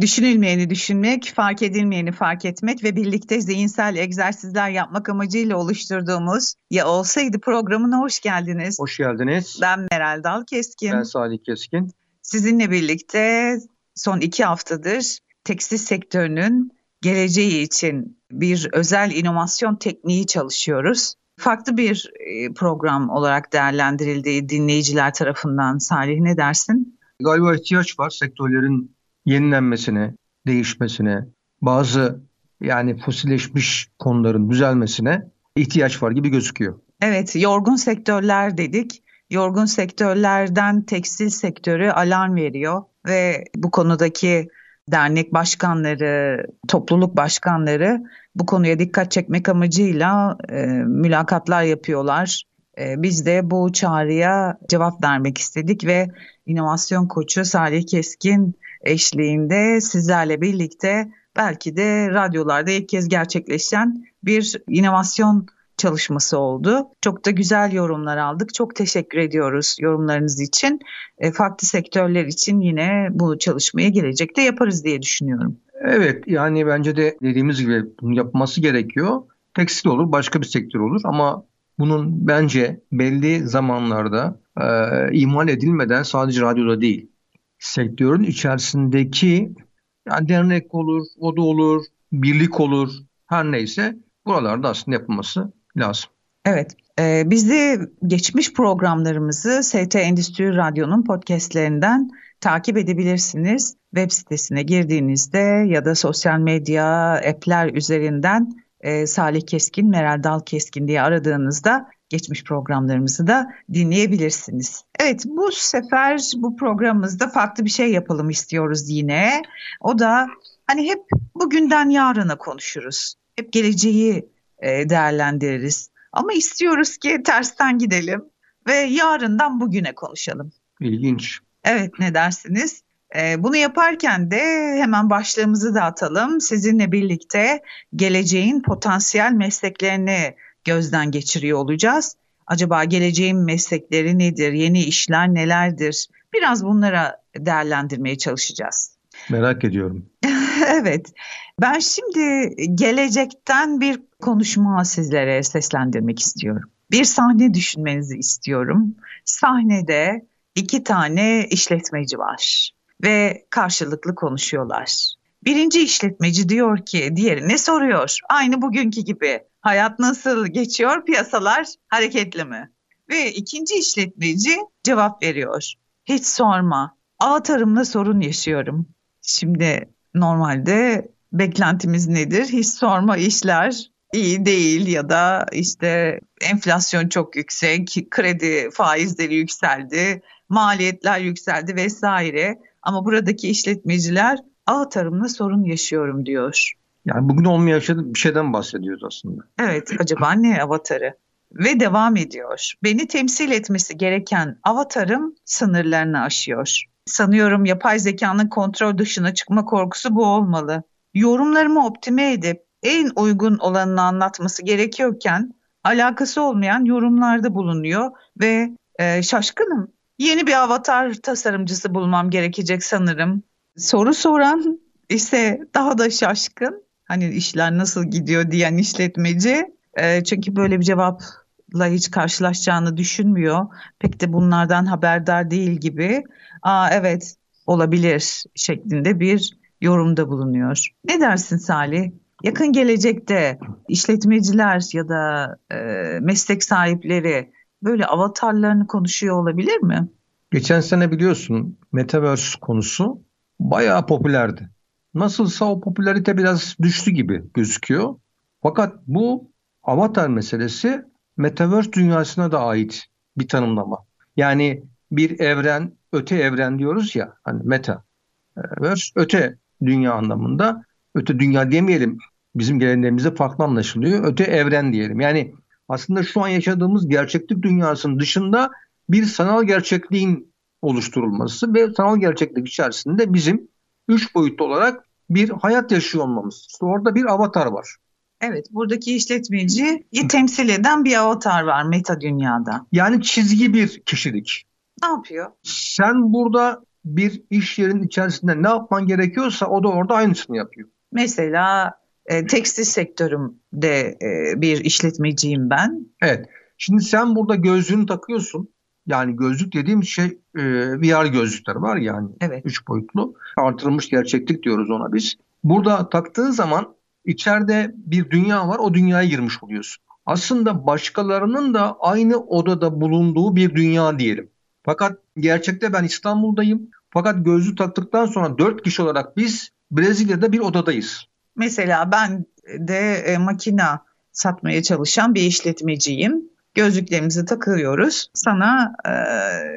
Düşünülmeyeni düşünmek, fark edilmeyeni fark etmek ve birlikte zihinsel egzersizler yapmak amacıyla oluşturduğumuz Ya Olsaydı programına hoş geldiniz. Hoş geldiniz. Ben Meral Dal Keskin. Ben Salih Keskin. Sizinle birlikte son iki haftadır tekstil sektörünün geleceği için bir özel inovasyon tekniği çalışıyoruz. Farklı bir e, program olarak değerlendirildiği dinleyiciler tarafından Salih ne dersin? Galiba ihtiyaç var sektörlerin yenilenmesine, değişmesine, bazı yani fosilleşmiş konuların düzelmesine ihtiyaç var gibi gözüküyor. Evet, yorgun sektörler dedik. Yorgun sektörlerden tekstil sektörü alarm veriyor ve bu konudaki dernek başkanları, topluluk başkanları bu konuya dikkat çekmek amacıyla e, mülakatlar yapıyorlar. E, biz de bu çağrıya cevap vermek istedik ve inovasyon koçu Salih Keskin eşliğinde sizlerle birlikte belki de radyolarda ilk kez gerçekleşen bir inovasyon çalışması oldu. Çok da güzel yorumlar aldık. Çok teşekkür ediyoruz yorumlarınız için. E, farklı sektörler için yine bu çalışmayı gelecekte yaparız diye düşünüyorum. Evet yani bence de dediğimiz gibi bunu yapması gerekiyor. Tekstil olur, başka bir sektör olur ama bunun bence belli zamanlarda e, ihmal edilmeden sadece radyoda değil, sektörün içerisindeki yani dernek olur, o da olur, birlik olur, her neyse buralarda aslında yapılması lazım. Evet, e, biz de geçmiş programlarımızı ST Endüstri Radyo'nun podcastlerinden takip edebilirsiniz. Web sitesine girdiğinizde ya da sosyal medya app'ler üzerinden e, Salih Keskin, Meral Dal Keskin diye aradığınızda geçmiş programlarımızı da dinleyebilirsiniz. Evet bu sefer bu programımızda farklı bir şey yapalım istiyoruz yine. O da hani hep bugünden yarına konuşuruz. Hep geleceği e, değerlendiririz. Ama istiyoruz ki tersten gidelim ve yarından bugüne konuşalım. İlginç. Evet ne dersiniz? E, bunu yaparken de hemen başlığımızı da atalım. Sizinle birlikte geleceğin potansiyel mesleklerini gözden geçiriyor olacağız. Acaba geleceğin meslekleri nedir? Yeni işler nelerdir? Biraz bunlara değerlendirmeye çalışacağız. Merak ediyorum. evet. Ben şimdi gelecekten bir konuşma sizlere seslendirmek istiyorum. Bir sahne düşünmenizi istiyorum. Sahnede iki tane işletmeci var ve karşılıklı konuşuyorlar. Birinci işletmeci diyor ki diğerine soruyor. Aynı bugünkü gibi. Hayat nasıl geçiyor? Piyasalar hareketli mi? Ve ikinci işletmeci cevap veriyor. Hiç sorma. Ağ tarımla sorun yaşıyorum. Şimdi normalde beklentimiz nedir? Hiç sorma işler iyi değil ya da işte enflasyon çok yüksek, kredi faizleri yükseldi, maliyetler yükseldi vesaire. Ama buradaki işletmeciler ağ tarımla sorun yaşıyorum diyor. Yani bugün olmayan bir şeyden bahsediyoruz aslında. Evet, acaba ne avatarı? Ve devam ediyor. Beni temsil etmesi gereken avatarım sınırlarını aşıyor. Sanıyorum yapay zekanın kontrol dışına çıkma korkusu bu olmalı. Yorumlarımı optime edip en uygun olanını anlatması gerekiyorken alakası olmayan yorumlarda bulunuyor ve e, şaşkınım. Yeni bir avatar tasarımcısı bulmam gerekecek sanırım. Soru soran ise daha da şaşkın. Hani işler nasıl gidiyor diyen işletmeci. E, çünkü böyle bir cevapla hiç karşılaşacağını düşünmüyor. Pek de bunlardan haberdar değil gibi. Aa evet olabilir şeklinde bir yorumda bulunuyor. Ne dersin Salih? Yakın gelecekte işletmeciler ya da e, meslek sahipleri böyle avatarlarını konuşuyor olabilir mi? Geçen sene biliyorsun Metaverse konusu bayağı popülerdi. Nasılsa o popülarite biraz düştü gibi gözüküyor. Fakat bu avatar meselesi Metaverse dünyasına da ait bir tanımlama. Yani bir evren, öte evren diyoruz ya hani meta. Verse öte dünya anlamında. Öte dünya demeyelim bizim geleneğimizde farklı anlaşılıyor. Öte evren diyelim. Yani aslında şu an yaşadığımız gerçeklik dünyasının dışında bir sanal gerçekliğin oluşturulması ve sanal gerçeklik içerisinde bizim üç boyutlu olarak bir hayat yaşıyor olmamız. İşte orada bir avatar var. Evet, buradaki işletmeciyi temsil eden bir avatar var meta dünyada. Yani çizgi bir kişilik. Ne yapıyor? Sen burada bir iş yerinin içerisinde ne yapman gerekiyorsa o da orada aynısını yapıyor. Mesela e, tekstil sektörümde e, bir işletmeciyim ben. Evet. Şimdi sen burada gözlüğünü takıyorsun. Yani gözlük dediğim şey e, VR gözlükler var yani. Evet. Üç boyutlu. Artırılmış gerçeklik diyoruz ona biz. Burada taktığın zaman içeride bir dünya var. O dünyaya girmiş oluyorsun. Aslında başkalarının da aynı odada bulunduğu bir dünya diyelim. Fakat gerçekte ben İstanbul'dayım. Fakat gözlük taktıktan sonra dört kişi olarak biz Brezilya'da bir odadayız. Mesela ben de e, makina satmaya çalışan bir işletmeciyim. Gözlüklerimizi takıyoruz. Sana e,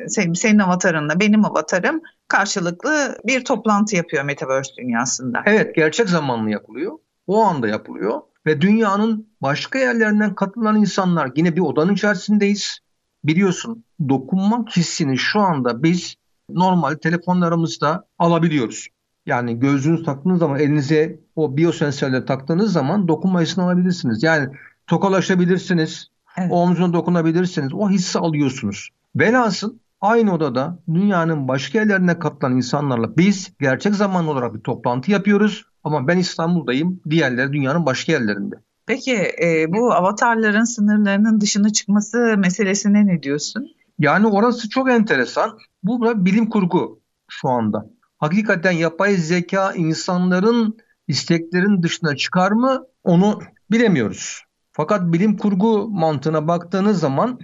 senin, senin avatarınla benim avatarım karşılıklı bir toplantı yapıyor Metaverse dünyasında. Evet gerçek zamanlı yapılıyor. O anda yapılıyor. Ve dünyanın başka yerlerinden katılan insanlar yine bir odanın içerisindeyiz. Biliyorsun dokunmak hissini şu anda biz normal telefonlarımızda alabiliyoruz. Yani gözlüğünüz taktığınız zaman elinize o biyosensörleri taktığınız zaman dokunma hissini alabilirsiniz. Yani tokalaşabilirsiniz, evet. omzuna dokunabilirsiniz. O hissi alıyorsunuz. Velhasıl aynı odada dünyanın başka yerlerine katılan insanlarla biz gerçek zamanlı olarak bir toplantı yapıyoruz. Ama ben İstanbul'dayım, diğerleri dünyanın başka yerlerinde. Peki e, bu avatarların sınırlarının dışına çıkması meselesine ne diyorsun? Yani orası çok enteresan. Bu bilim kurgu şu anda. Hakikaten yapay zeka insanların isteklerin dışına çıkar mı onu bilemiyoruz. Fakat bilim kurgu mantığına baktığınız zaman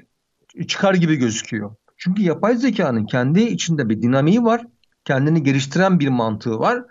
çıkar gibi gözüküyor. Çünkü yapay zekanın kendi içinde bir dinamiği var. Kendini geliştiren bir mantığı var.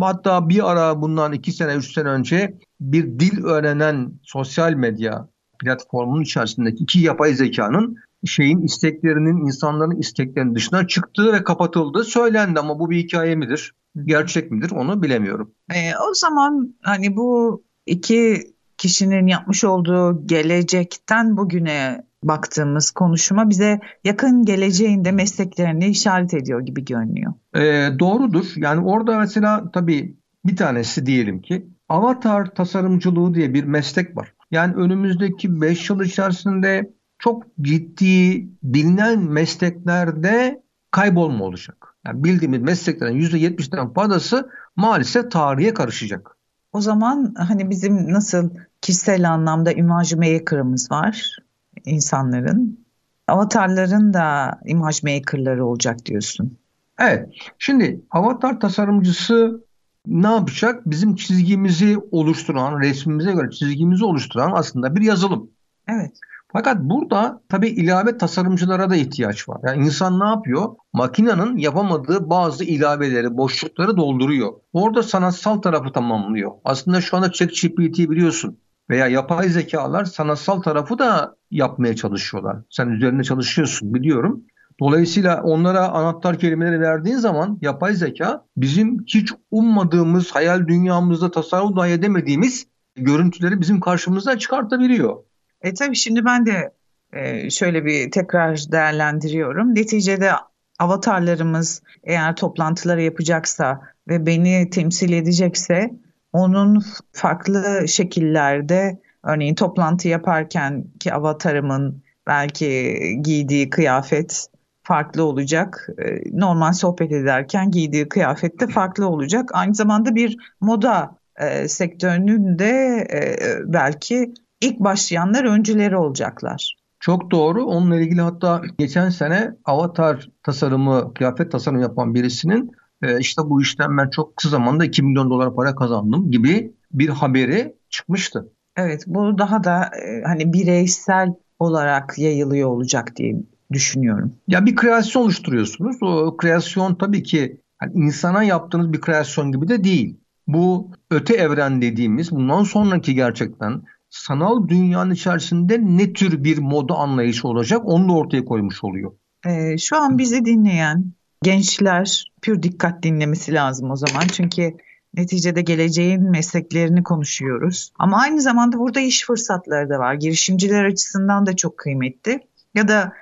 Hatta bir ara bundan iki sene, üç sene önce bir dil öğrenen sosyal medya platformunun içerisindeki iki yapay zekanın şeyin isteklerinin insanların isteklerinin dışına çıktığı ve kapatıldığı söylendi ama bu bir hikaye midir? Gerçek midir? Onu bilemiyorum. E, o zaman hani bu iki kişinin yapmış olduğu gelecekten bugüne baktığımız konuşma bize yakın geleceğinde mesleklerini işaret ediyor gibi görünüyor. E, doğrudur. Yani orada mesela tabii bir tanesi diyelim ki avatar tasarımcılığı diye bir meslek var. Yani önümüzdeki 5 yıl içerisinde çok ciddi bilinen mesleklerde kaybolma olacak. Yani bildiğimiz mesleklerin %70'den fazlası maalesef tarihe karışacak. O zaman hani bizim nasıl kişisel anlamda imaj maker'ımız var insanların. Avatarların da imaj maker'ları olacak diyorsun. Evet. Şimdi avatar tasarımcısı ne yapacak? Bizim çizgimizi oluşturan, resmimize göre çizgimizi oluşturan aslında bir yazılım. Evet. Fakat burada tabii ilave tasarımcılara da ihtiyaç var. Yani insan ne yapıyor? Makinenin yapamadığı bazı ilaveleri, boşlukları dolduruyor. Orada sanatsal tarafı tamamlıyor. Aslında şu anda ChatGPT biliyorsun veya yapay zekalar sanatsal tarafı da yapmaya çalışıyorlar. Sen üzerinde çalışıyorsun biliyorum. Dolayısıyla onlara anahtar kelimeleri verdiğin zaman yapay zeka bizim hiç ummadığımız, hayal dünyamızda tasarruf dahi edemediğimiz görüntüleri bizim karşımıza çıkartabiliyor. E tabii şimdi ben de e, şöyle bir tekrar değerlendiriyorum. Neticede avatarlarımız eğer toplantıları yapacaksa ve beni temsil edecekse onun farklı şekillerde örneğin toplantı yaparken ki avatarımın belki giydiği kıyafet farklı olacak. E, normal sohbet ederken giydiği kıyafet de farklı olacak. Aynı zamanda bir moda e, sektörünün de e, belki ilk başlayanlar öncüleri olacaklar. Çok doğru. Onunla ilgili hatta geçen sene avatar tasarımı, kıyafet tasarımı yapan birisinin e, işte bu işten ben çok kısa zamanda 2 milyon dolar para kazandım gibi bir haberi çıkmıştı. Evet bu daha da e, hani bireysel olarak yayılıyor olacak diye düşünüyorum. Ya bir kreasyon oluşturuyorsunuz. O kreasyon tabii ki yani insana yaptığınız bir kreasyon gibi de değil. Bu öte evren dediğimiz bundan sonraki gerçekten sanal dünyanın içerisinde ne tür bir moda anlayışı olacak onu da ortaya koymuş oluyor. Ee, şu an bizi dinleyen gençler pür dikkat dinlemesi lazım o zaman. Çünkü Neticede geleceğin mesleklerini konuşuyoruz. Ama aynı zamanda burada iş fırsatları da var. Girişimciler açısından da çok kıymetli. Ya da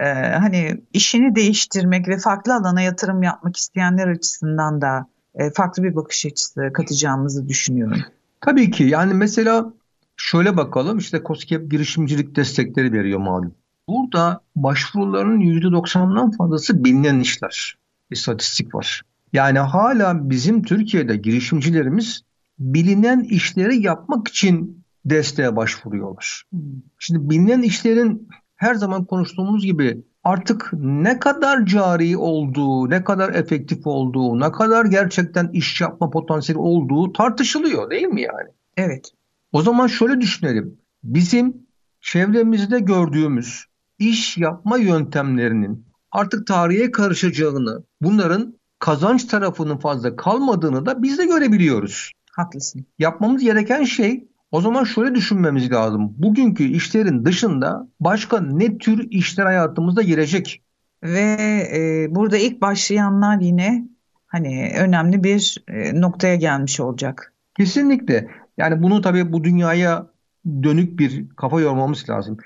e, hani işini değiştirmek ve farklı alana yatırım yapmak isteyenler açısından da e, farklı bir bakış açısı katacağımızı düşünüyorum. Tabii ki yani mesela şöyle bakalım işte COSGAP girişimcilik destekleri veriyor malum. Burada başvuruların %90'dan fazlası bilinen işler. İstatistik var. Yani hala bizim Türkiye'de girişimcilerimiz bilinen işleri yapmak için desteğe başvuruyorlar. Şimdi bilinen işlerin her zaman konuştuğumuz gibi artık ne kadar cari olduğu, ne kadar efektif olduğu, ne kadar gerçekten iş yapma potansiyeli olduğu tartışılıyor değil mi yani? Evet. O zaman şöyle düşünelim. Bizim çevremizde gördüğümüz iş yapma yöntemlerinin artık tarihe karışacağını, bunların kazanç tarafının fazla kalmadığını da biz de görebiliyoruz. Haklısın. Yapmamız gereken şey o zaman şöyle düşünmemiz lazım. Bugünkü işlerin dışında başka ne tür işler hayatımızda girecek? Ve e, burada ilk başlayanlar yine hani önemli bir e, noktaya gelmiş olacak. Kesinlikle. Yani bunu tabii bu dünyaya dönük bir kafa yormamız lazım.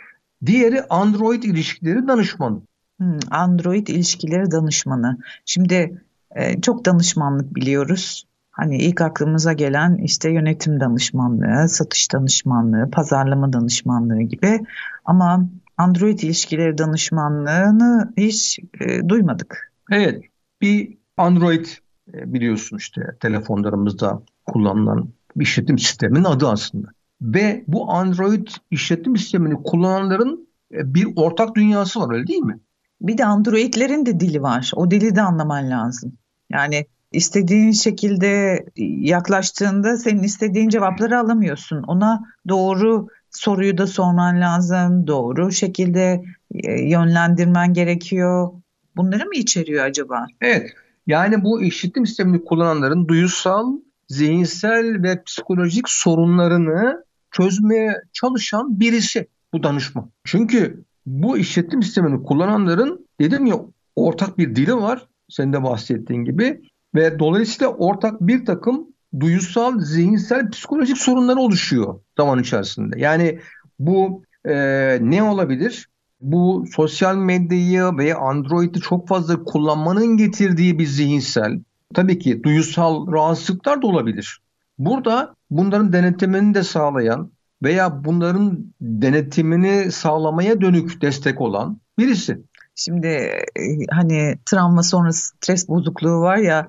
Diğeri Android ilişkileri danışmanı. Hmm, Android ilişkileri danışmanı. Şimdi e, çok danışmanlık biliyoruz. Hani ilk aklımıza gelen işte yönetim danışmanlığı, satış danışmanlığı, pazarlama danışmanlığı gibi. Ama Android ilişkileri danışmanlığını hiç e, duymadık. Evet, bir Android e, biliyorsun işte telefonlarımızda kullanılan işletim sisteminin adı aslında. Ve bu Android işletim sistemini kullananların e, bir ortak dünyası var öyle değil mi? Bir de Android'lerin de dili var. O dili de anlaman lazım. Yani istediğin şekilde yaklaştığında senin istediğin cevapları alamıyorsun. Ona doğru soruyu da sorman lazım. Doğru şekilde e, yönlendirmen gerekiyor. Bunları mı içeriyor acaba? Evet. Yani bu işitim sistemini kullananların duyusal, zihinsel ve psikolojik sorunlarını çözmeye çalışan birisi bu danışman. Çünkü bu işletim sistemini kullananların dedim ya ortak bir dili var. Senin de bahsettiğin gibi ve dolayısıyla ortak bir takım duyusal, zihinsel, psikolojik sorunlar oluşuyor zaman içerisinde. Yani bu e, ne olabilir? Bu sosyal medyayı ve Android'i çok fazla kullanmanın getirdiği bir zihinsel, tabii ki duyusal rahatsızlıklar da olabilir. Burada bunların denetimini de sağlayan veya bunların denetimini sağlamaya dönük destek olan birisi. Şimdi e, hani travma sonrası stres bozukluğu var ya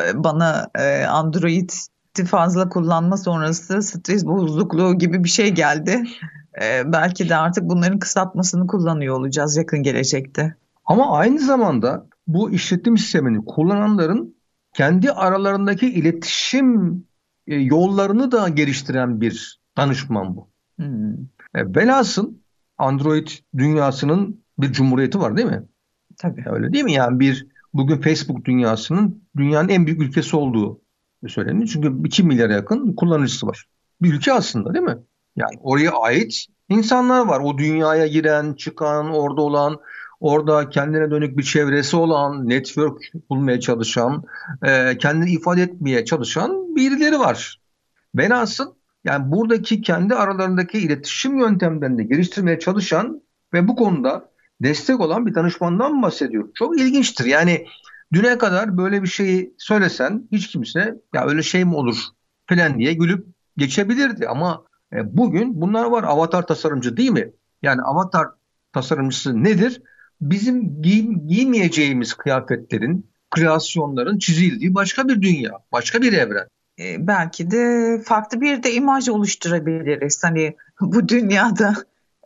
e, bana e, Android'i fazla kullanma sonrası stres bozukluğu gibi bir şey geldi. Belki de artık bunların kısaltmasını kullanıyor olacağız yakın gelecekte. Ama aynı zamanda bu işletim sistemini kullananların kendi aralarındaki iletişim yollarını da geliştiren bir danışman bu. Hmm. Velhasıl Android dünyasının bir cumhuriyeti var değil mi? Tabii. Öyle değil mi? Yani bir bugün Facebook dünyasının dünyanın en büyük ülkesi olduğu söyleniyor. Çünkü 2 milyara yakın kullanıcısı var. Bir ülke aslında değil mi? Yani oraya ait insanlar var. O dünyaya giren, çıkan, orada olan, orada kendine dönük bir çevresi olan, network bulmaya çalışan, e, kendini ifade etmeye çalışan birileri var. Velhasıl yani buradaki kendi aralarındaki iletişim yöntemlerini geliştirmeye çalışan ve bu konuda destek olan bir danışmandan bahsediyor. Çok ilginçtir. Yani düne kadar böyle bir şeyi söylesen hiç kimse ya öyle şey mi olur falan diye gülüp geçebilirdi. Ama e, bugün bunlar var. Avatar tasarımcı değil mi? Yani avatar tasarımcısı nedir? Bizim giy giymeyeceğimiz kıyafetlerin, kreasyonların çizildiği başka bir dünya, başka bir evren. E, belki de farklı bir de imaj oluşturabiliriz. Hani bu dünyada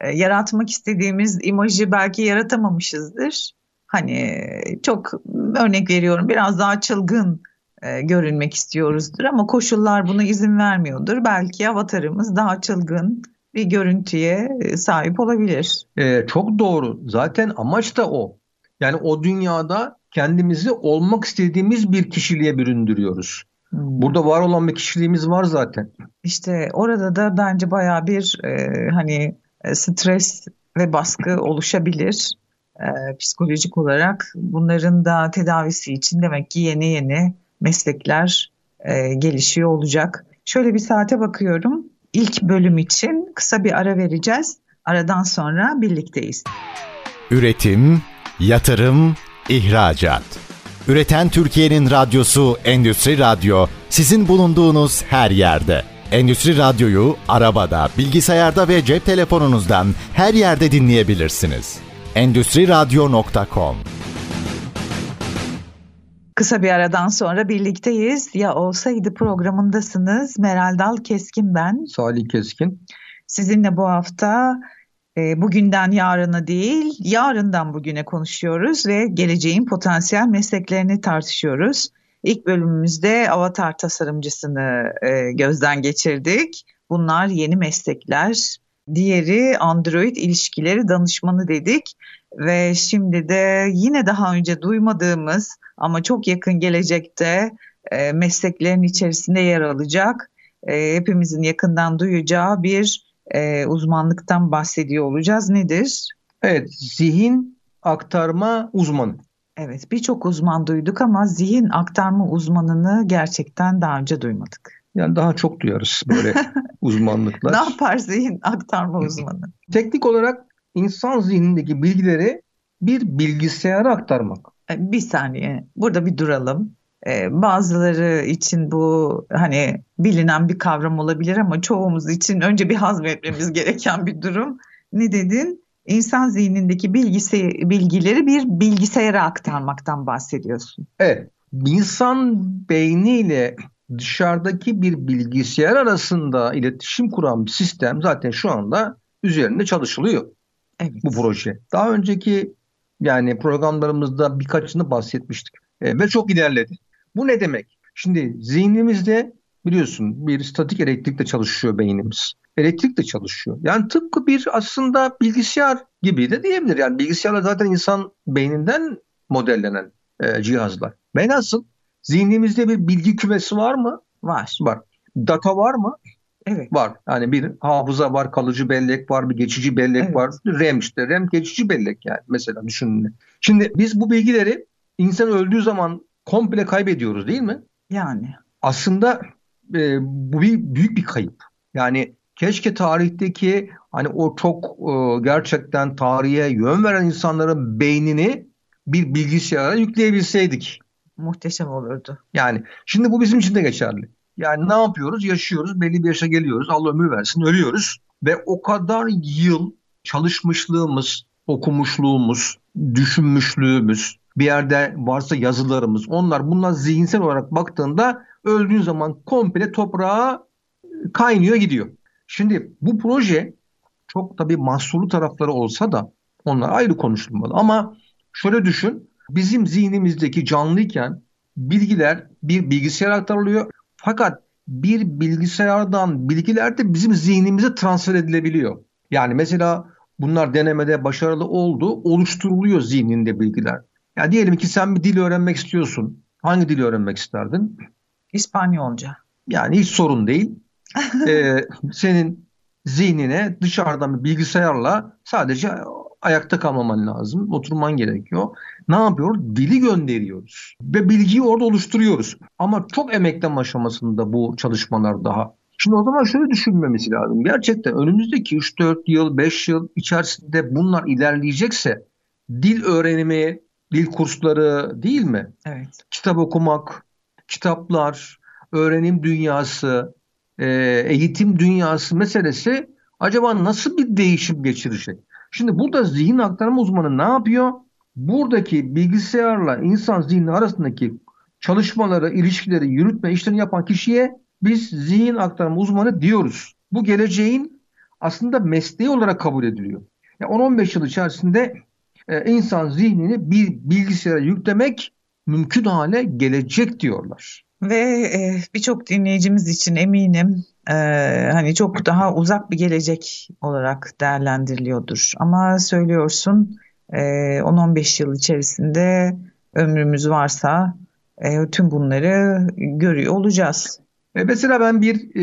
e, yaratmak istediğimiz imajı belki yaratamamışızdır. Hani çok örnek veriyorum biraz daha çılgın e, görünmek istiyoruzdur ama koşullar buna izin vermiyordur. Belki avatarımız daha çılgın bir görüntüye e, sahip olabilir. Ee, çok doğru. Zaten amaç da o. Yani o dünyada kendimizi olmak istediğimiz bir kişiliğe büründürüyoruz. Hmm. Burada var olan bir kişiliğimiz var zaten. İşte orada da bence baya bir e, hani e, stres ve baskı oluşabilir e, psikolojik olarak. Bunların da tedavisi için demek ki yeni yeni meslekler e, gelişiyor olacak. Şöyle bir saate bakıyorum. İlk bölüm için kısa bir ara vereceğiz. Aradan sonra birlikteyiz. Üretim, yatırım, ihracat. Üreten Türkiye'nin radyosu Endüstri Radyo sizin bulunduğunuz her yerde. Endüstri Radyo'yu arabada, bilgisayarda ve cep telefonunuzdan her yerde dinleyebilirsiniz. Endüstri Radyo.com Kısa bir aradan sonra birlikteyiz. Ya olsaydı programındasınız. Meral Dal Keskin ben. Salih Keskin. Sizinle bu hafta e, bugünden yarına değil, yarından bugüne konuşuyoruz ve geleceğin potansiyel mesleklerini tartışıyoruz. İlk bölümümüzde avatar tasarımcısını e, gözden geçirdik. Bunlar yeni meslekler. Diğeri Android ilişkileri danışmanı dedik ve şimdi de yine daha önce duymadığımız ama çok yakın gelecekte e, mesleklerin içerisinde yer alacak, e, hepimizin yakından duyacağı bir e, uzmanlıktan bahsediyor olacağız. Nedir? Evet, zihin aktarma uzmanı. Evet, birçok uzman duyduk ama zihin aktarma uzmanını gerçekten daha önce duymadık. Yani daha çok duyarız böyle uzmanlıklar. ne yapar zihin aktarma uzmanı? Teknik olarak insan zihnindeki bilgileri bir bilgisayara aktarmak. E, bir saniye, burada bir duralım. Ee, bazıları için bu hani bilinen bir kavram olabilir ama çoğumuz için önce bir hazmetmemiz gereken bir durum. Ne dedin? İnsan zihnindeki bilgisi, bilgileri bir bilgisayara aktarmaktan bahsediyorsun. Evet. İnsan beyniyle dışarıdaki bir bilgisayar arasında iletişim kuran bir sistem zaten şu anda üzerinde çalışılıyor. Evet. Bu proje. Daha önceki yani programlarımızda birkaçını bahsetmiştik. E, ve çok ilerledi. Bu ne demek? Şimdi zihnimizde biliyorsun bir statik elektrikle çalışıyor beynimiz. Elektrik de çalışıyor. Yani tıpkı bir aslında bilgisayar gibi de diyebilir. Yani bilgisayarlar zaten insan beyninden modellenen e, cihazlar. Ve nasıl? Zihnimizde bir bilgi kümesi var mı? Var. Var. Data var mı? Evet. Var. Yani bir hafıza var, kalıcı bellek var, bir geçici bellek evet. var. RAM işte. RAM geçici bellek yani mesela düşünün. Şimdi biz bu bilgileri insan öldüğü zaman komple kaybediyoruz değil mi? Yani. Aslında e, bu bir büyük bir kayıp. Yani keşke tarihteki hani o çok e, gerçekten tarihe yön veren insanların beynini bir bilgisayara yükleyebilseydik. Muhteşem olurdu. Yani şimdi bu bizim için de geçerli. Yani ne yapıyoruz? Yaşıyoruz, belli bir yaşa geliyoruz. Allah ömür versin, ölüyoruz. Ve o kadar yıl çalışmışlığımız, okumuşluğumuz, düşünmüşlüğümüz, bir yerde varsa yazılarımız onlar bunlar zihinsel olarak baktığında öldüğün zaman komple toprağa kaynıyor gidiyor. Şimdi bu proje çok tabii mahsulu tarafları olsa da onlar ayrı konuşulmalı. Ama şöyle düşün bizim zihnimizdeki canlıyken bilgiler bir bilgisayar aktarılıyor. Fakat bir bilgisayardan bilgiler de bizim zihnimize transfer edilebiliyor. Yani mesela bunlar denemede başarılı oldu, oluşturuluyor zihninde bilgiler. Ya diyelim ki sen bir dil öğrenmek istiyorsun. Hangi dili öğrenmek isterdin? İspanyolca. Yani hiç sorun değil. ee, senin zihnine dışarıdan bir bilgisayarla sadece ayakta kalmaman lazım. Oturman gerekiyor. Ne yapıyoruz? Dili gönderiyoruz. Ve bilgiyi orada oluşturuyoruz. Ama çok emeklem aşamasında bu çalışmalar daha. Şimdi o zaman şöyle düşünmemiz lazım. Gerçekten önümüzdeki 3-4 yıl, 5 yıl içerisinde bunlar ilerleyecekse dil öğrenimi, dil kursları değil mi? Evet. Kitap okumak, kitaplar, öğrenim dünyası, e, eğitim dünyası meselesi acaba nasıl bir değişim geçirecek? Şimdi burada zihin aktarma uzmanı ne yapıyor? Buradaki bilgisayarla insan zihni arasındaki çalışmaları, ilişkileri, yürütme işlerini yapan kişiye biz zihin aktarma uzmanı diyoruz. Bu geleceğin aslında mesleği olarak kabul ediliyor. Yani 10-15 yıl içerisinde e, insan zihnini bir bilgisayara yüklemek mümkün hale gelecek diyorlar. Ve e, birçok dinleyicimiz için eminim e, hani çok daha uzak bir gelecek olarak değerlendiriliyordur. Ama söylüyorsun e, 10-15 yıl içerisinde ömrümüz varsa e, tüm bunları görüyor olacağız. E mesela ben bir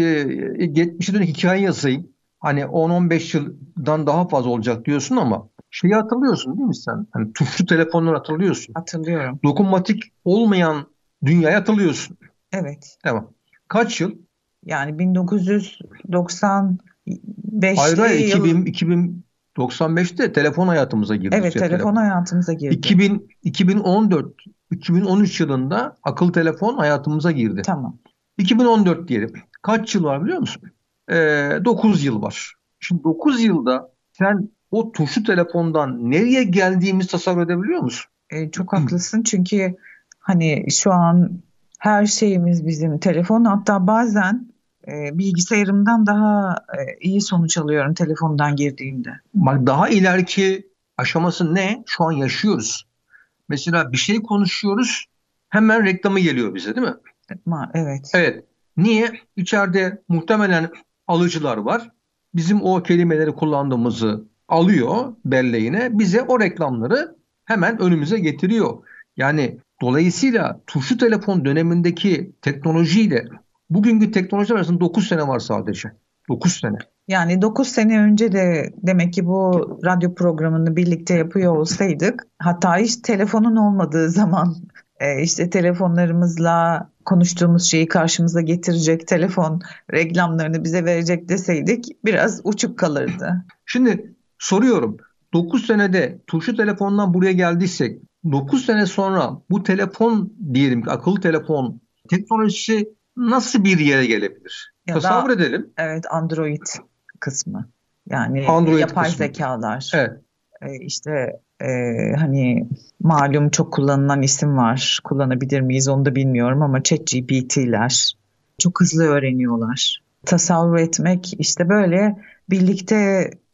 e, geçmişe dönük hikaye yazayım. Hani 10-15 yıldan daha fazla olacak diyorsun ama şeyi hatırlıyorsun değil mi sen? Hani tuşlu telefonları hatırlıyorsun. Hatırlıyorum. Dokunmatik olmayan dünyayı hatırlıyorsun. Evet. Tamam. Kaç yıl? Yani 1995 Hayır hayır yıl... 2000, 2095'te telefon hayatımıza girdi. Evet telefon telefonu. hayatımıza girdi. 2000, 2014 2013 yılında akıllı telefon hayatımıza girdi. Tamam. 2014 diyelim. Kaç yıl var biliyor musun? Ee, 9 yıl var. Şimdi 9 yılda sen o tuşlu telefondan nereye geldiğimizi tasavvur edebiliyor musun? E, çok haklısın çünkü hani şu an her şeyimiz bizim telefon hatta bazen e, bilgisayarımdan daha e, iyi sonuç alıyorum telefondan girdiğimde. Bak daha ileriki aşaması ne? Şu an yaşıyoruz. Mesela bir şey konuşuyoruz hemen reklamı geliyor bize değil mi? Ma evet. Evet. Niye? İçeride muhtemelen alıcılar var. Bizim o kelimeleri kullandığımızı alıyor belleğine. Bize o reklamları hemen önümüze getiriyor. Yani dolayısıyla tuşlu telefon dönemindeki teknolojiyle bugünkü teknoloji arasında 9 sene var sadece. 9 sene. Yani 9 sene önce de demek ki bu radyo programını birlikte yapıyor olsaydık hatta hiç telefonun olmadığı zaman e, işte telefonlarımızla konuştuğumuz şeyi karşımıza getirecek telefon reklamlarını bize verecek deseydik biraz uçuk kalırdı. Şimdi soruyorum 9 senede tuşlu telefondan buraya geldiysek 9 sene sonra bu telefon diyelim ki akıllı telefon teknolojisi nasıl bir yere gelebilir? Ya Tasavvur da- edelim. Evet Android kısmı. Yani Android yapay kısmı. zekalar. Evet. E, işte e, hani malum çok kullanılan isim var. Kullanabilir miyiz onu da bilmiyorum ama ChatGPT'ler çok hızlı öğreniyorlar. Tasavvur etmek işte böyle birlikte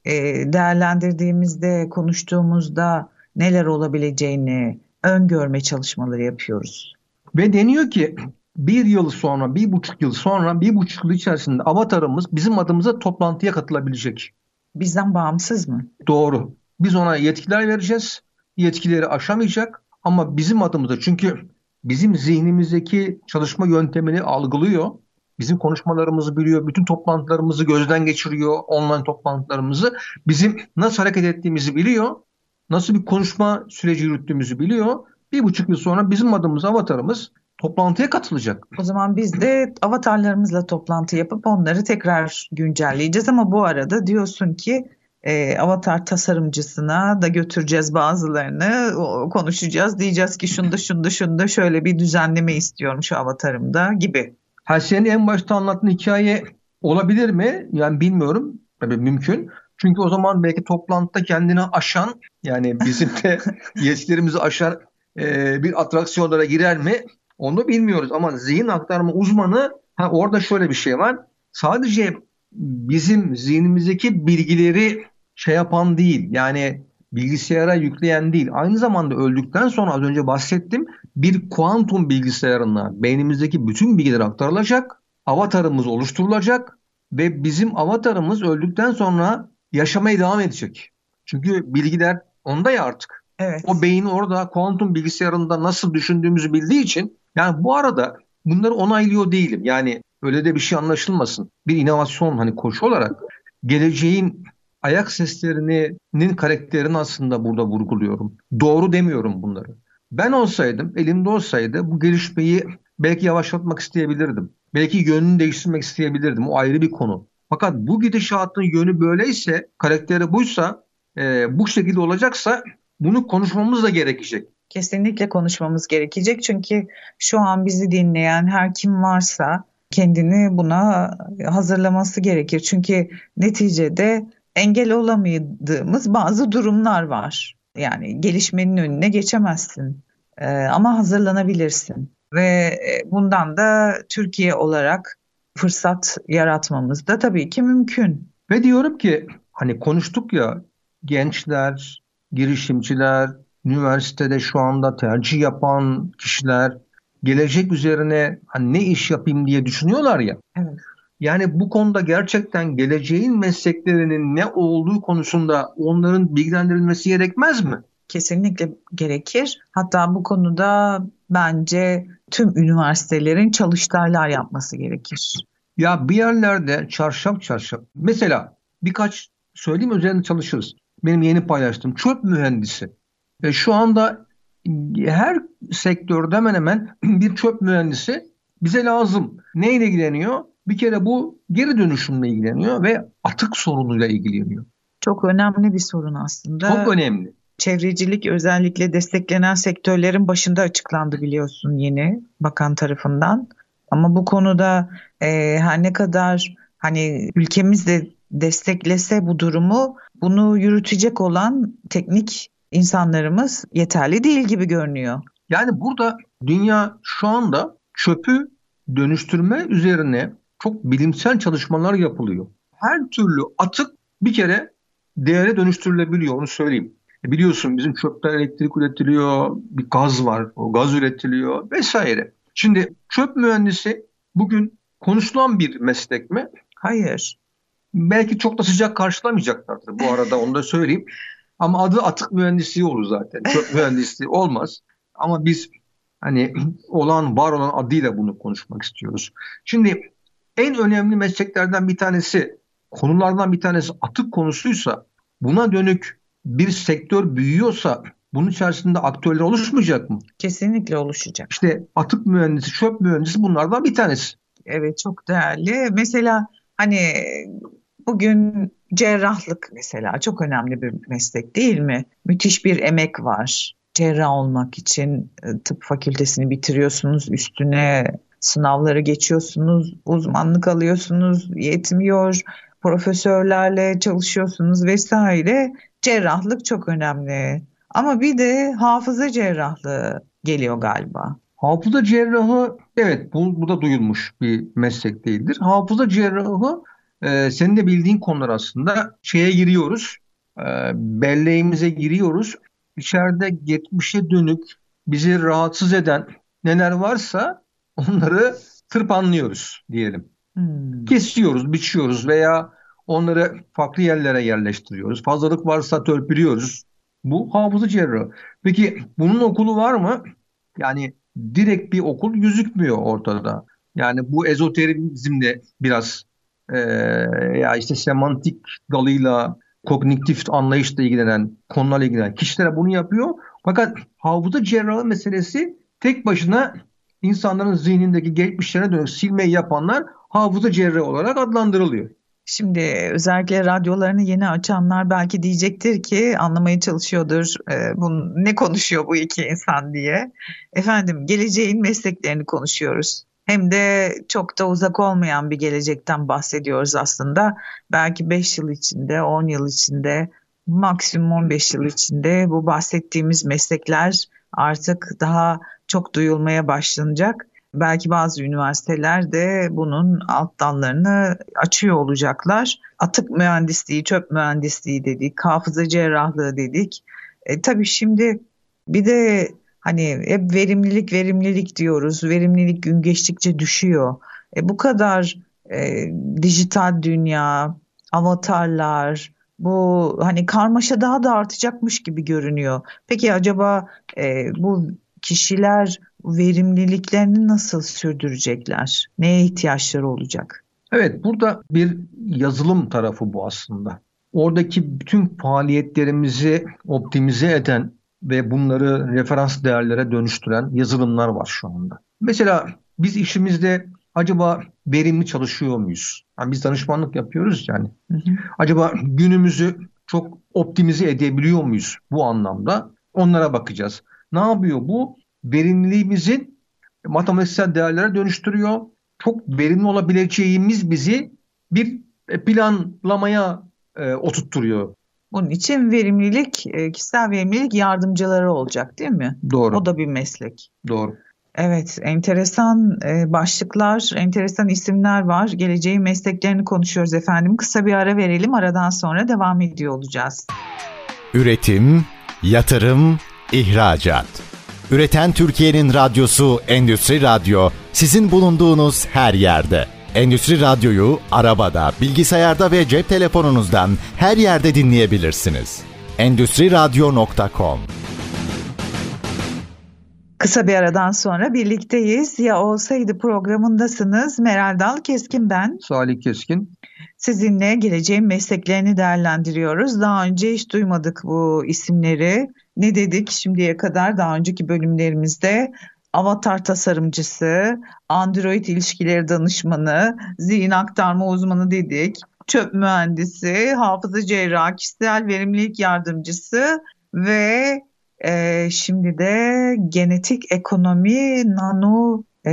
e, değerlendirdiğimizde, konuştuğumuzda neler olabileceğini öngörme çalışmaları yapıyoruz. Ve deniyor ki bir yıl sonra, bir buçuk yıl sonra, bir buçuk yıl içerisinde avatarımız bizim adımıza toplantıya katılabilecek. Bizden bağımsız mı? Doğru. Biz ona yetkiler vereceğiz. Yetkileri aşamayacak ama bizim adımıza çünkü bizim zihnimizdeki çalışma yöntemini algılıyor. Bizim konuşmalarımızı biliyor, bütün toplantılarımızı gözden geçiriyor, online toplantılarımızı. Bizim nasıl hareket ettiğimizi biliyor, nasıl bir konuşma süreci yürüttüğümüzü biliyor. Bir buçuk yıl sonra bizim adımız, avatarımız toplantıya katılacak. O zaman biz de avatarlarımızla toplantı yapıp onları tekrar güncelleyeceğiz ama bu arada diyorsun ki e, avatar tasarımcısına da götüreceğiz bazılarını o- konuşacağız diyeceğiz ki şunda şunda şunda şöyle bir düzenleme istiyorum şu avatarımda gibi. Ha senin en başta anlattığın hikaye olabilir mi? Yani bilmiyorum. Tabii mümkün. Çünkü o zaman belki toplantıda kendini aşan yani bizim de yetkilerimizi aşan e, bir atraksiyonlara girer mi? Onu bilmiyoruz ama zihin aktarma uzmanı ha orada şöyle bir şey var. Sadece bizim zihnimizdeki bilgileri şey yapan değil. Yani bilgisayara yükleyen değil. Aynı zamanda öldükten sonra az önce bahsettim bir kuantum bilgisayarına beynimizdeki bütün bilgiler aktarılacak, avatarımız oluşturulacak ve bizim avatarımız öldükten sonra yaşamaya devam edecek. Çünkü bilgiler onda ya artık. Evet. O beyin orada kuantum bilgisayarında nasıl düşündüğümüzü bildiği için yani bu arada bunları onaylıyor değilim. Yani öyle de bir şey anlaşılmasın. Bir inovasyon hani koşu olarak geleceğin ayak seslerinin karakterini aslında burada vurguluyorum. Doğru demiyorum bunları. Ben olsaydım, elimde olsaydı bu gelişmeyi belki yavaşlatmak isteyebilirdim. Belki yönünü değiştirmek isteyebilirdim. O ayrı bir konu. Fakat bu gidişatın yönü böyleyse, karakteri buysa, e, bu şekilde olacaksa bunu konuşmamız da gerekecek. Kesinlikle konuşmamız gerekecek çünkü şu an bizi dinleyen her kim varsa kendini buna hazırlaması gerekir. Çünkü neticede engel olamadığımız bazı durumlar var. Yani gelişmenin önüne geçemezsin Ee, ama hazırlanabilirsin. Ve e, bundan da Türkiye olarak fırsat yaratmamız da tabii ki mümkün. Ve diyorum ki hani konuştuk ya gençler, girişimciler, üniversitede şu anda tercih yapan kişiler gelecek üzerine hani ne iş yapayım diye düşünüyorlar ya. Evet. Yani bu konuda gerçekten geleceğin mesleklerinin ne olduğu konusunda onların bilgilendirilmesi gerekmez mi? Kesinlikle gerekir. Hatta bu konuda bence tüm üniversitelerin çalıştaylar yapması gerekir. Ya bir yerlerde çarşaf çarşaf mesela birkaç söyleyeyim üzerinde çalışırız. Benim yeni paylaştığım çöp mühendisi. Ve şu anda her sektörde hemen hemen bir çöp mühendisi bize lazım. Neyle ilgileniyor? Bir kere bu geri dönüşümle ilgileniyor ve atık sorunuyla ilgileniyor. Çok önemli bir sorun aslında. Çok önemli. Çevrecilik özellikle desteklenen sektörlerin başında açıklandı biliyorsun yeni bakan tarafından. Ama bu konuda e, her ne kadar hani ülkemiz de desteklese bu durumu bunu yürütecek olan teknik insanlarımız yeterli değil gibi görünüyor. Yani burada dünya şu anda çöpü dönüştürme üzerine çok bilimsel çalışmalar yapılıyor. Her türlü atık bir kere değere dönüştürülebiliyor onu söyleyeyim. E biliyorsun bizim çöpten elektrik üretiliyor, bir gaz var, o gaz üretiliyor vesaire. Şimdi çöp mühendisi bugün konuşulan bir meslek mi? Hayır. Belki çok da sıcak karşılamayacaklardır bu arada onu da söyleyeyim. Ama adı atık mühendisliği olur zaten. Çöp mühendisliği olmaz. Ama biz hani olan var olan adıyla bunu konuşmak istiyoruz. Şimdi en önemli mesleklerden bir tanesi, konulardan bir tanesi atık konusuysa buna dönük bir sektör büyüyorsa bunun içerisinde aktörler oluşmayacak mı? Kesinlikle oluşacak. İşte atık mühendisi, çöp mühendisi bunlardan bir tanesi. Evet çok değerli. Mesela hani bugün cerrahlık mesela çok önemli bir meslek değil mi? Müthiş bir emek var. Cerrah olmak için e, tıp fakültesini bitiriyorsunuz, üstüne sınavları geçiyorsunuz, uzmanlık alıyorsunuz, yetmiyor, profesörlerle çalışıyorsunuz vesaire. Cerrahlık çok önemli. Ama bir de hafıza cerrahlığı geliyor galiba. Hafıza cerrahı evet bu, bu da duyulmuş bir meslek değildir. Hafıza cerrahı e, senin de bildiğin konular aslında. Şeye giriyoruz, e, belleğimize giriyoruz. İçeride geçmişe dönük bizi rahatsız eden neler varsa onları tırpanlıyoruz diyelim. Hmm. Kesiyoruz, biçiyoruz veya onları farklı yerlere yerleştiriyoruz. Fazlalık varsa törpülüyoruz. Bu hafıza cerrahı. Peki bunun okulu var mı? Yani direkt bir okul gözükmüyor ortada. Yani bu ezoterizmle biraz e, ya işte semantik dalıyla kognitif anlayışla ilgilenen, konularla ilgilenen kişilere bunu yapıyor. Fakat hafıza cerrahı meselesi tek başına insanların zihnindeki geçmişlerine dönük silmeyi yapanlar hafıza cerrahı olarak adlandırılıyor. Şimdi özellikle radyolarını yeni açanlar belki diyecektir ki anlamaya çalışıyordur e, bu, ne konuşuyor bu iki insan diye. Efendim geleceğin mesleklerini konuşuyoruz. Hem de çok da uzak olmayan bir gelecekten bahsediyoruz aslında. Belki 5 yıl içinde, 10 yıl içinde, maksimum 15 yıl içinde bu bahsettiğimiz meslekler artık daha çok duyulmaya başlanacak Belki bazı üniversiteler de bunun alt dallarını açıyor olacaklar. Atık mühendisliği, çöp mühendisliği dedik, hafıza cerrahlığı dedik. E, tabii şimdi bir de hani hep verimlilik verimlilik diyoruz. Verimlilik gün geçtikçe düşüyor. E, bu kadar e, dijital dünya, avatarlar, bu hani karmaşa daha da artacakmış gibi görünüyor. Peki acaba e, bu kişiler verimliliklerini nasıl sürdürecekler? Neye ihtiyaçları olacak? Evet burada bir yazılım tarafı bu aslında. Oradaki bütün faaliyetlerimizi optimize eden ve bunları referans değerlere dönüştüren yazılımlar var şu anda. Mesela biz işimizde acaba verimli çalışıyor muyuz? Yani biz danışmanlık yapıyoruz yani. Hı hı. Acaba günümüzü çok optimize edebiliyor muyuz bu anlamda? Onlara bakacağız. Ne yapıyor bu? verimliliğimizin matematiksel değerlere dönüştürüyor. Çok verimli olabileceğimiz bizi bir planlamaya e, oturtturuyor. Bunun için verimlilik, e, kişisel verimlilik yardımcıları olacak değil mi? Doğru. O da bir meslek. Doğru. Evet, enteresan e, başlıklar, enteresan isimler var. Geleceğin mesleklerini konuşuyoruz efendim. Kısa bir ara verelim, aradan sonra devam ediyor olacağız. Üretim, yatırım, ihracat. Üreten Türkiye'nin radyosu Endüstri Radyo sizin bulunduğunuz her yerde. Endüstri Radyo'yu arabada, bilgisayarda ve cep telefonunuzdan her yerde dinleyebilirsiniz. Endüstri Radyo.com Kısa bir aradan sonra birlikteyiz. Ya olsaydı programındasınız. Meral Dal Keskin ben. Salih Keskin. Sizinle geleceğin mesleklerini değerlendiriyoruz. Daha önce hiç duymadık bu isimleri. Ne dedik şimdiye kadar daha önceki bölümlerimizde? Avatar tasarımcısı, Android ilişkileri danışmanı, zihin aktarma uzmanı dedik, çöp mühendisi, hafıza cerrahı, kişisel verimlilik yardımcısı ve e, şimdi de genetik ekonomi nano e,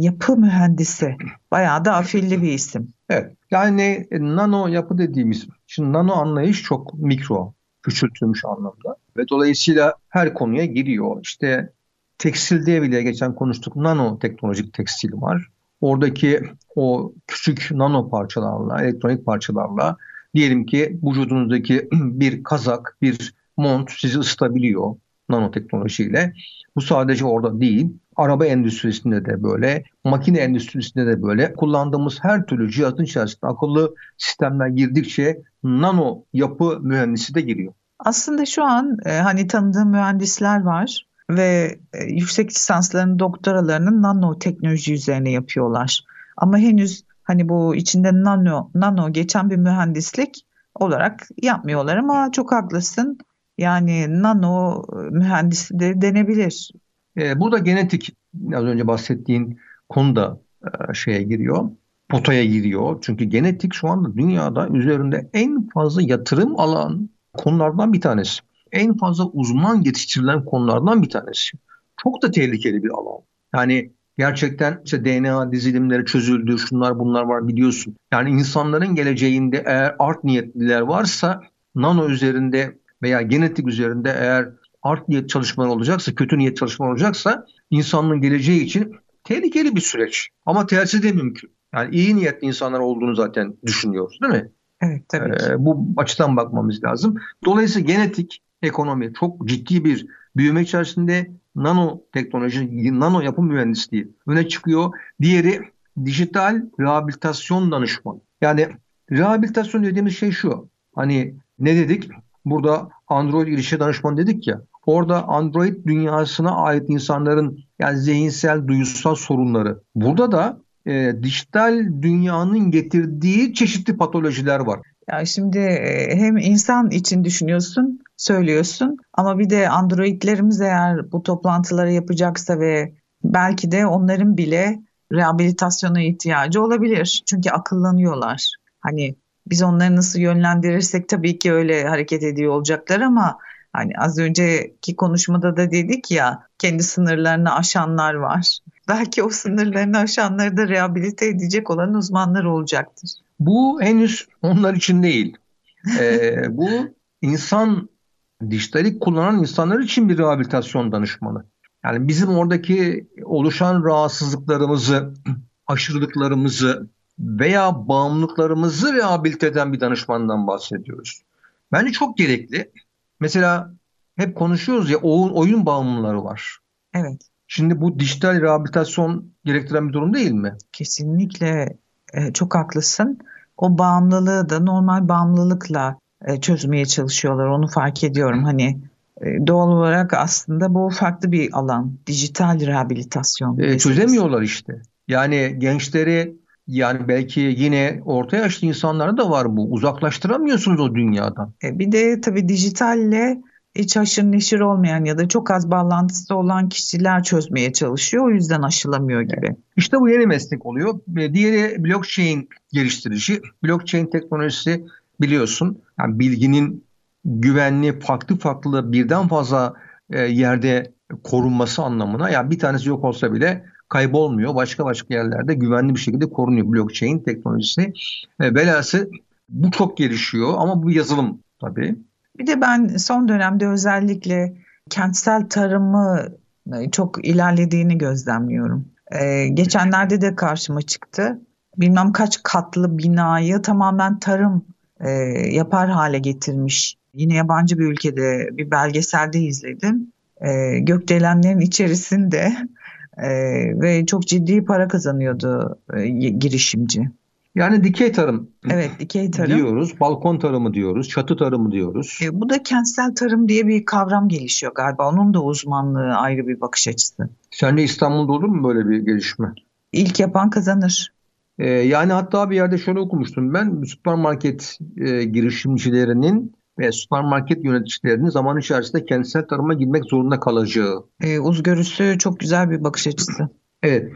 yapı mühendisi. Bayağı da afilli bir isim. Evet. Yani e, nano yapı dediğimiz, şimdi nano anlayış çok mikro, küçültülmüş anlamda. Ve dolayısıyla her konuya giriyor. İşte tekstilde bile geçen konuştuk nano teknolojik tekstil var. Oradaki o küçük nano parçalarla, elektronik parçalarla diyelim ki vücudunuzdaki bir kazak, bir mont sizi ısıtabiliyor nanoteknolojiyle. Bu sadece orada değil, araba endüstrisinde de böyle, makine endüstrisinde de böyle kullandığımız her türlü cihazın içerisinde akıllı sistemler girdikçe nano yapı mühendisi de giriyor. Aslında şu an e, hani tanıdığım mühendisler var ve e, yüksek lisanslarının doktoralarını nanoteknoloji üzerine yapıyorlar. Ama henüz hani bu içinde nano nano geçen bir mühendislik olarak yapmıyorlar ama çok haklısın. Yani nano mühendisi de denebilir. E, burada genetik az önce bahsettiğin konuda e, şeye giriyor. Potaya giriyor. Çünkü genetik şu anda dünyada üzerinde en fazla yatırım alan konulardan bir tanesi. En fazla uzman yetiştirilen konulardan bir tanesi. Çok da tehlikeli bir alan. Yani gerçekten işte DNA dizilimleri çözüldü, şunlar bunlar var biliyorsun. Yani insanların geleceğinde eğer art niyetliler varsa nano üzerinde veya genetik üzerinde eğer art niyet çalışmaları olacaksa, kötü niyet çalışmaları olacaksa insanlığın geleceği için tehlikeli bir süreç. Ama tersi de mümkün. Yani iyi niyetli insanlar olduğunu zaten düşünüyoruz değil mi? Evet tabii ki. Ee, bu açıdan bakmamız lazım. Dolayısıyla genetik ekonomi çok ciddi bir büyüme içerisinde nano teknoloji, nano yapım mühendisliği öne çıkıyor. Diğeri dijital rehabilitasyon danışmanı. Yani rehabilitasyon dediğimiz şey şu. Hani ne dedik? Burada Android ilişki danışmanı dedik ya. Orada Android dünyasına ait insanların yani zihinsel, duyusal sorunları. Burada da e, dijital dünyanın getirdiği çeşitli patolojiler var. Ya şimdi e, hem insan için düşünüyorsun, söylüyorsun ama bir de Androidlerimiz eğer bu toplantıları yapacaksa ve belki de onların bile rehabilitasyona ihtiyacı olabilir. Çünkü akıllanıyorlar. Hani biz onları nasıl yönlendirirsek tabii ki öyle hareket ediyor olacaklar ama hani az önceki konuşmada da dedik ya kendi sınırlarını aşanlar var. Belki o sınırlarını aşanları da rehabilite edecek olan uzmanlar olacaktır. Bu henüz onlar için değil. Ee, bu insan dijitali kullanan insanlar için bir rehabilitasyon danışmanı. Yani bizim oradaki oluşan rahatsızlıklarımızı, aşırılıklarımızı, veya bağımlılıklarımızı rehabilite eden bir danışmandan bahsediyoruz. Bence çok gerekli. Mesela hep konuşuyoruz ya oyun bağımlıları var. Evet. Şimdi bu dijital rehabilitasyon gerektiren bir durum değil mi? Kesinlikle e, çok haklısın. O bağımlılığı da normal bağımlılıkla çözmeye çalışıyorlar. Onu fark ediyorum. Hani e, doğal olarak aslında bu farklı bir alan. Dijital rehabilitasyon. E, çözemiyorlar işte. Yani gençleri yani belki yine orta yaşlı insanlara da var bu. Uzaklaştıramıyorsunuz o dünyadan. E bir de tabii dijitalle hiç haşır neşir olmayan ya da çok az bağlantısı olan kişiler çözmeye çalışıyor. O yüzden aşılamıyor gibi. İşte bu yeni meslek oluyor. Diğeri blockchain geliştirici. Blockchain teknolojisi biliyorsun yani bilginin güvenli farklı farklı birden fazla e, yerde korunması anlamına. Yani bir tanesi yok olsa bile kaybolmuyor. Başka başka yerlerde güvenli bir şekilde korunuyor blockchain teknolojisi. E, velhası bu çok gelişiyor ama bu yazılım tabii. Bir de ben son dönemde özellikle kentsel tarımı e, çok ilerlediğini gözlemliyorum. Ee, geçenlerde de karşıma çıktı. Bilmem kaç katlı binayı tamamen tarım e, yapar hale getirmiş. Yine yabancı bir ülkede bir belgeselde izledim. E, gökdelenlerin içerisinde e, ve çok ciddi para kazanıyordu e, girişimci. Yani dikey tarım. Evet dikey tarım. Diyoruz, balkon tarımı diyoruz, çatı tarımı diyoruz. E, bu da kentsel tarım diye bir kavram gelişiyor galiba. Onun da uzmanlığı ayrı bir bakış açısı. Sence İstanbul'da olur mu böyle bir gelişme? İlk yapan kazanır. E, yani hatta bir yerde şöyle okumuştum ben süpermarket e, girişimcilerinin ve süpermarket yöneticilerinin zaman içerisinde kentsel tarıma girmek zorunda kalacağı. E, uzgörüsü çok güzel bir bakış açısı. Evet.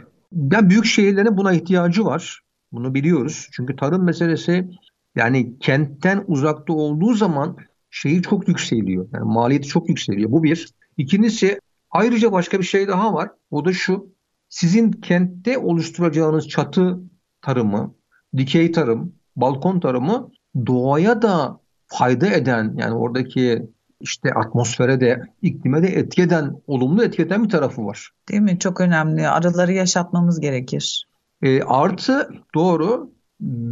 Yani büyük şehirlerin buna ihtiyacı var. Bunu biliyoruz. Çünkü tarım meselesi yani kentten uzakta olduğu zaman şeyi çok yükseliyor. Yani maliyeti çok yükseliyor. Bu bir. İkincisi ayrıca başka bir şey daha var. O da şu. Sizin kentte oluşturacağınız çatı tarımı, dikey tarım, balkon tarımı doğaya da fayda eden yani oradaki işte atmosfere de iklime de etki eden, olumlu etki eden bir tarafı var. Değil mi? Çok önemli. Arıları yaşatmamız gerekir. E, artı doğru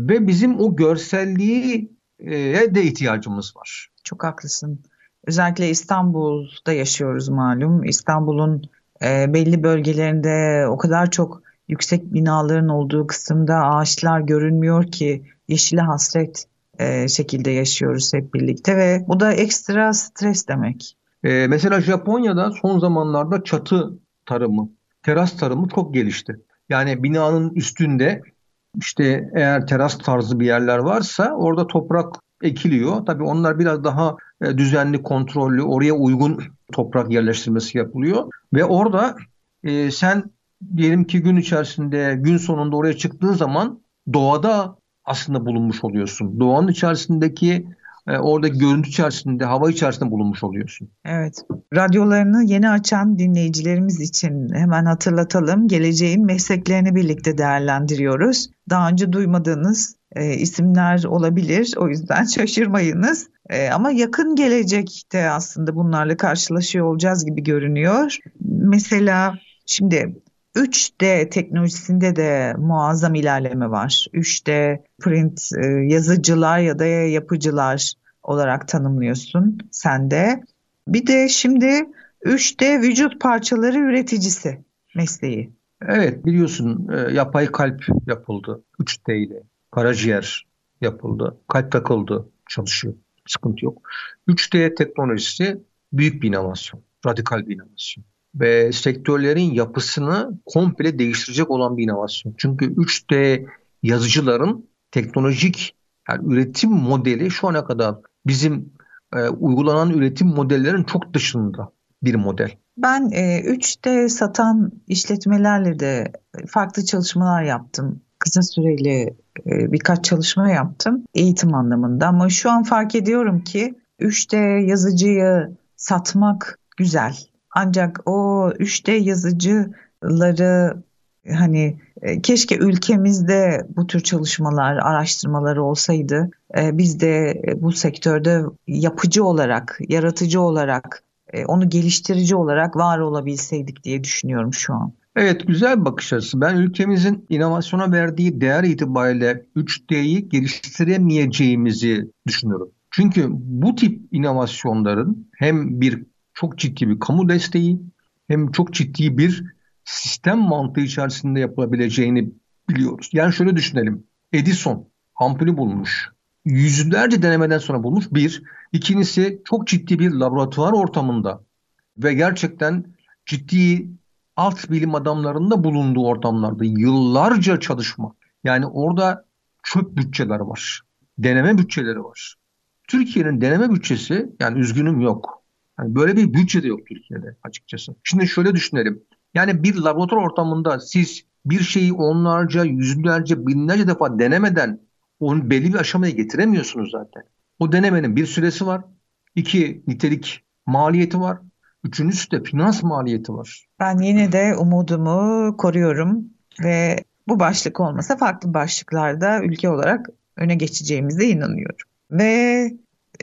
ve bizim o görselliğe de ihtiyacımız var. Çok haklısın. Özellikle İstanbul'da yaşıyoruz malum. İstanbul'un e, belli bölgelerinde o kadar çok yüksek binaların olduğu kısımda ağaçlar görünmüyor ki yeşile hasret e, şekilde yaşıyoruz hep birlikte ve bu da ekstra stres demek. E, mesela Japonya'da son zamanlarda çatı tarımı, teras tarımı çok gelişti. Yani binanın üstünde işte eğer teras tarzı bir yerler varsa orada toprak ekiliyor. Tabii onlar biraz daha e, düzenli, kontrollü, oraya uygun toprak yerleştirmesi yapılıyor. Ve orada e, sen diyelim ki gün içerisinde, gün sonunda oraya çıktığın zaman doğada aslında bulunmuş oluyorsun. Doğanın içerisindeki e, orada görüntü içerisinde, hava içerisinde bulunmuş oluyorsun. Evet. Radyolarını yeni açan dinleyicilerimiz için hemen hatırlatalım. Geleceğin mesleklerini birlikte değerlendiriyoruz. Daha önce duymadığınız e, isimler olabilir. O yüzden şaşırmayınız. E, ama yakın gelecekte aslında bunlarla karşılaşıyor olacağız gibi görünüyor. Mesela şimdi 3D teknolojisinde de muazzam ilerleme var. 3D print e, yazıcılar ya da yapıcılar olarak tanımlıyorsun sen de. Bir de şimdi 3D vücut parçaları üreticisi mesleği. Evet biliyorsun e, yapay kalp yapıldı 3D ile. Karaciğer yapıldı. Kalp takıldı çalışıyor. Sıkıntı yok. 3D teknolojisi büyük bir inovasyon. Radikal bir inovasyon ve sektörlerin yapısını komple değiştirecek olan bir inovasyon. Çünkü 3D yazıcıların teknolojik yani üretim modeli şu ana kadar bizim e, uygulanan üretim modellerin çok dışında bir model. Ben e, 3D satan işletmelerle de farklı çalışmalar yaptım. Kısa süreli e, birkaç çalışma yaptım eğitim anlamında ama şu an fark ediyorum ki 3D yazıcıyı satmak güzel ancak o 3D yazıcıları hani e, keşke ülkemizde bu tür çalışmalar, araştırmaları olsaydı. E, biz de bu sektörde yapıcı olarak, yaratıcı olarak, e, onu geliştirici olarak var olabilseydik diye düşünüyorum şu an. Evet güzel bir bakış açısı. Ben ülkemizin inovasyona verdiği değer itibariyle 3D'yi geliştiremeyeceğimizi düşünüyorum. Çünkü bu tip inovasyonların hem bir çok ciddi bir kamu desteği hem çok ciddi bir sistem mantığı içerisinde yapılabileceğini biliyoruz. Yani şöyle düşünelim. Edison ampulü bulmuş. Yüzlerce denemeden sonra bulmuş. Bir. İkincisi çok ciddi bir laboratuvar ortamında ve gerçekten ciddi alt bilim adamlarında bulunduğu ortamlarda yıllarca çalışma. Yani orada çöp bütçeler var. Deneme bütçeleri var. Türkiye'nin deneme bütçesi yani üzgünüm yok. Yani böyle bir bütçe de yok Türkiye'de açıkçası. Şimdi şöyle düşünelim. Yani bir laboratuvar ortamında siz bir şeyi onlarca, yüzlerce, binlerce defa denemeden onu belli bir aşamaya getiremiyorsunuz zaten. O denemenin bir süresi var. İki, nitelik maliyeti var. Üçüncüsü de finans maliyeti var. Ben yine de umudumu koruyorum ve bu başlık olmasa farklı başlıklarda ülke olarak öne geçeceğimize inanıyorum. Ve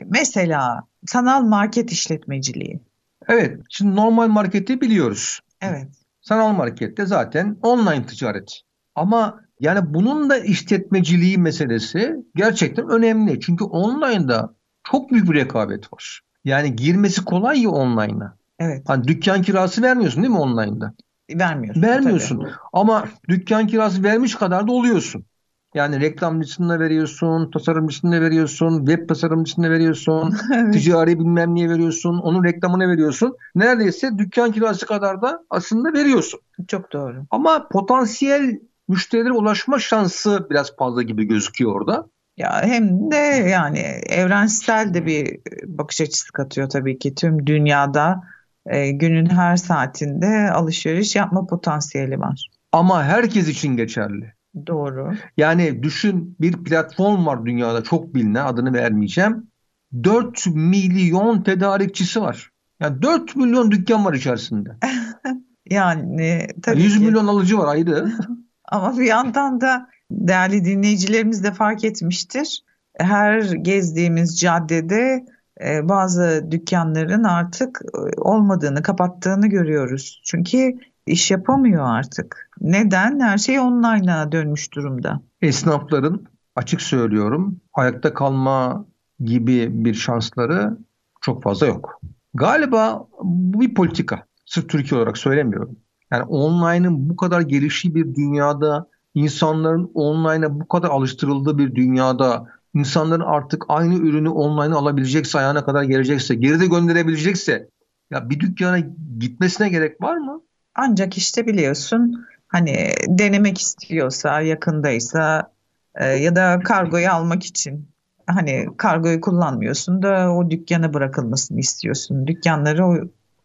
mesela sanal market işletmeciliği. Evet. Şimdi normal marketi biliyoruz. Evet. Sanal markette zaten online ticaret. Ama yani bunun da işletmeciliği meselesi gerçekten önemli. Çünkü online'da çok büyük bir rekabet var. Yani girmesi kolay ya online'a. Evet. Hani dükkan kirası vermiyorsun değil mi online'da? Vermiyorsun. Vermiyorsun. Tabii. Ama dükkan kirası vermiş kadar da oluyorsun. Yani reklamcısını veriyorsun, tasarımcısını veriyorsun, web tasarımcısını veriyorsun, evet. ticari bilmem niye veriyorsun, onun reklamını veriyorsun. Neredeyse dükkan kirası kadar da aslında veriyorsun. Çok doğru. Ama potansiyel müşterilere ulaşma şansı biraz fazla gibi gözüküyor orada. Ya hem de yani evrensel de bir bakış açısı katıyor tabii ki tüm dünyada e, günün her saatinde alışveriş yapma potansiyeli var. Ama herkes için geçerli. Doğru. Yani düşün bir platform var dünyada çok bilinen adını vermeyeceğim. 4 milyon tedarikçisi var. Yani 4 milyon dükkan var içerisinde. yani tabii 100 ki. milyon alıcı var ayrı. Ama bir yandan da değerli dinleyicilerimiz de fark etmiştir. Her gezdiğimiz caddede e, bazı dükkanların artık e, olmadığını, kapattığını görüyoruz. Çünkü iş yapamıyor artık. Neden? Her şey online'a dönmüş durumda. Esnafların açık söylüyorum ayakta kalma gibi bir şansları çok fazla yok. Galiba bu bir politika. Sırf Türkiye olarak söylemiyorum. Yani online'ın bu kadar geliştiği bir dünyada, insanların online'a bu kadar alıştırıldığı bir dünyada, insanların artık aynı ürünü online alabilecekse, ayağına kadar gelecekse, geri de gönderebilecekse ya bir dükkana gitmesine gerek var mı? Ancak işte biliyorsun hani denemek istiyorsa, yakındaysa e, ya da kargoyu almak için hani kargoyu kullanmıyorsun da o dükkana bırakılmasını istiyorsun. Dükkanları o,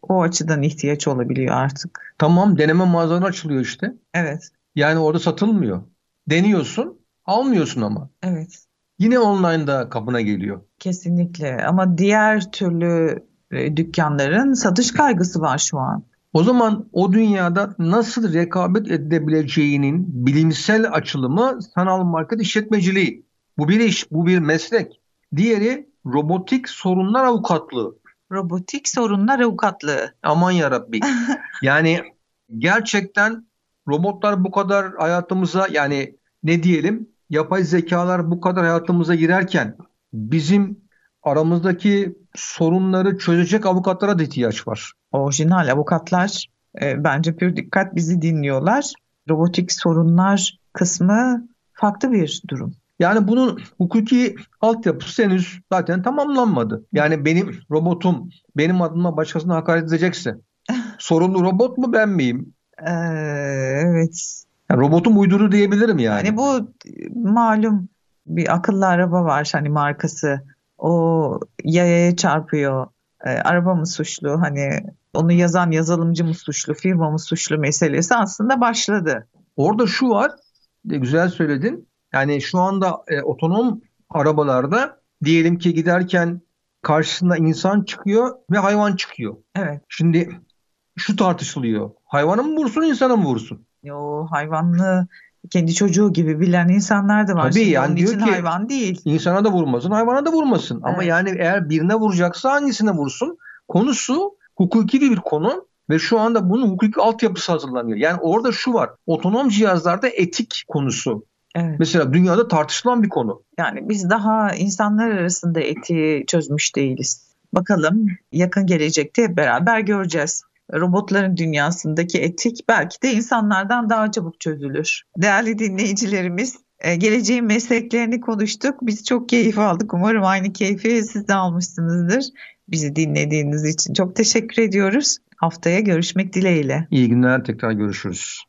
o açıdan ihtiyaç olabiliyor artık. Tamam deneme mağazaları açılıyor işte. Evet. Yani orada satılmıyor. Deniyorsun, almıyorsun ama. Evet. Yine online'da kapına geliyor. Kesinlikle ama diğer türlü e, dükkanların satış kaygısı var şu an. O zaman o dünyada nasıl rekabet edebileceğinin bilimsel açılımı sanal market işletmeciliği. Bu bir iş, bu bir meslek. Diğeri robotik sorunlar avukatlığı. Robotik sorunlar avukatlığı. Aman yarabbi. yani gerçekten robotlar bu kadar hayatımıza yani ne diyelim yapay zekalar bu kadar hayatımıza girerken bizim aramızdaki sorunları çözecek avukatlara da ihtiyaç var. Orijinal avukatlar e, bence pür dikkat bizi dinliyorlar. Robotik sorunlar kısmı farklı bir durum. Yani bunun hukuki altyapısı henüz zaten tamamlanmadı. Yani benim robotum benim adıma başkasına hakaret edecekse sorumlu robot mu ben miyim? Ee, evet. Yani robotum uyduru diyebilirim yani. Yani bu malum bir akıllı araba var hani markası. O yayaya çarpıyor. Ee, araba mı suçlu? Hani onu yazan yazılımcı mı suçlu? Firma mı suçlu meselesi aslında başladı. Orada şu var. Güzel söyledin. Yani şu anda e, otonom arabalarda diyelim ki giderken karşısında insan çıkıyor ve hayvan çıkıyor. Evet. Şimdi şu tartışılıyor. Hayvanı mı vursun, insana mı vursun? O hayvanlı kendi çocuğu gibi bilen insanlar da var. Tabii Şimdi yani diyor için ki- hayvan değil. İnsana da vurmasın, hayvana da vurmasın. Ama Evet. yani eğer birine vuracaksa hangisine vursun? Konusu hukuki bir konu ve şu anda bunun hukuki altyapısı hazırlanıyor. Yani orada şu var. Otonom cihazlarda etik konusu. Evet. Mesela dünyada tartışılan bir konu. Yani biz daha insanlar arasında etiği çözmüş değiliz. Bakalım yakın gelecekte beraber göreceğiz. Robotların dünyasındaki etik belki de insanlardan daha çabuk çözülür. Değerli dinleyicilerimiz, e, geleceğin mesleklerini konuştuk. Biz çok keyif aldık. Umarım aynı keyfi siz de almışsınızdır. Bizi dinlediğiniz için çok teşekkür ediyoruz. Haftaya görüşmek dileğiyle. İyi günler tekrar görüşürüz.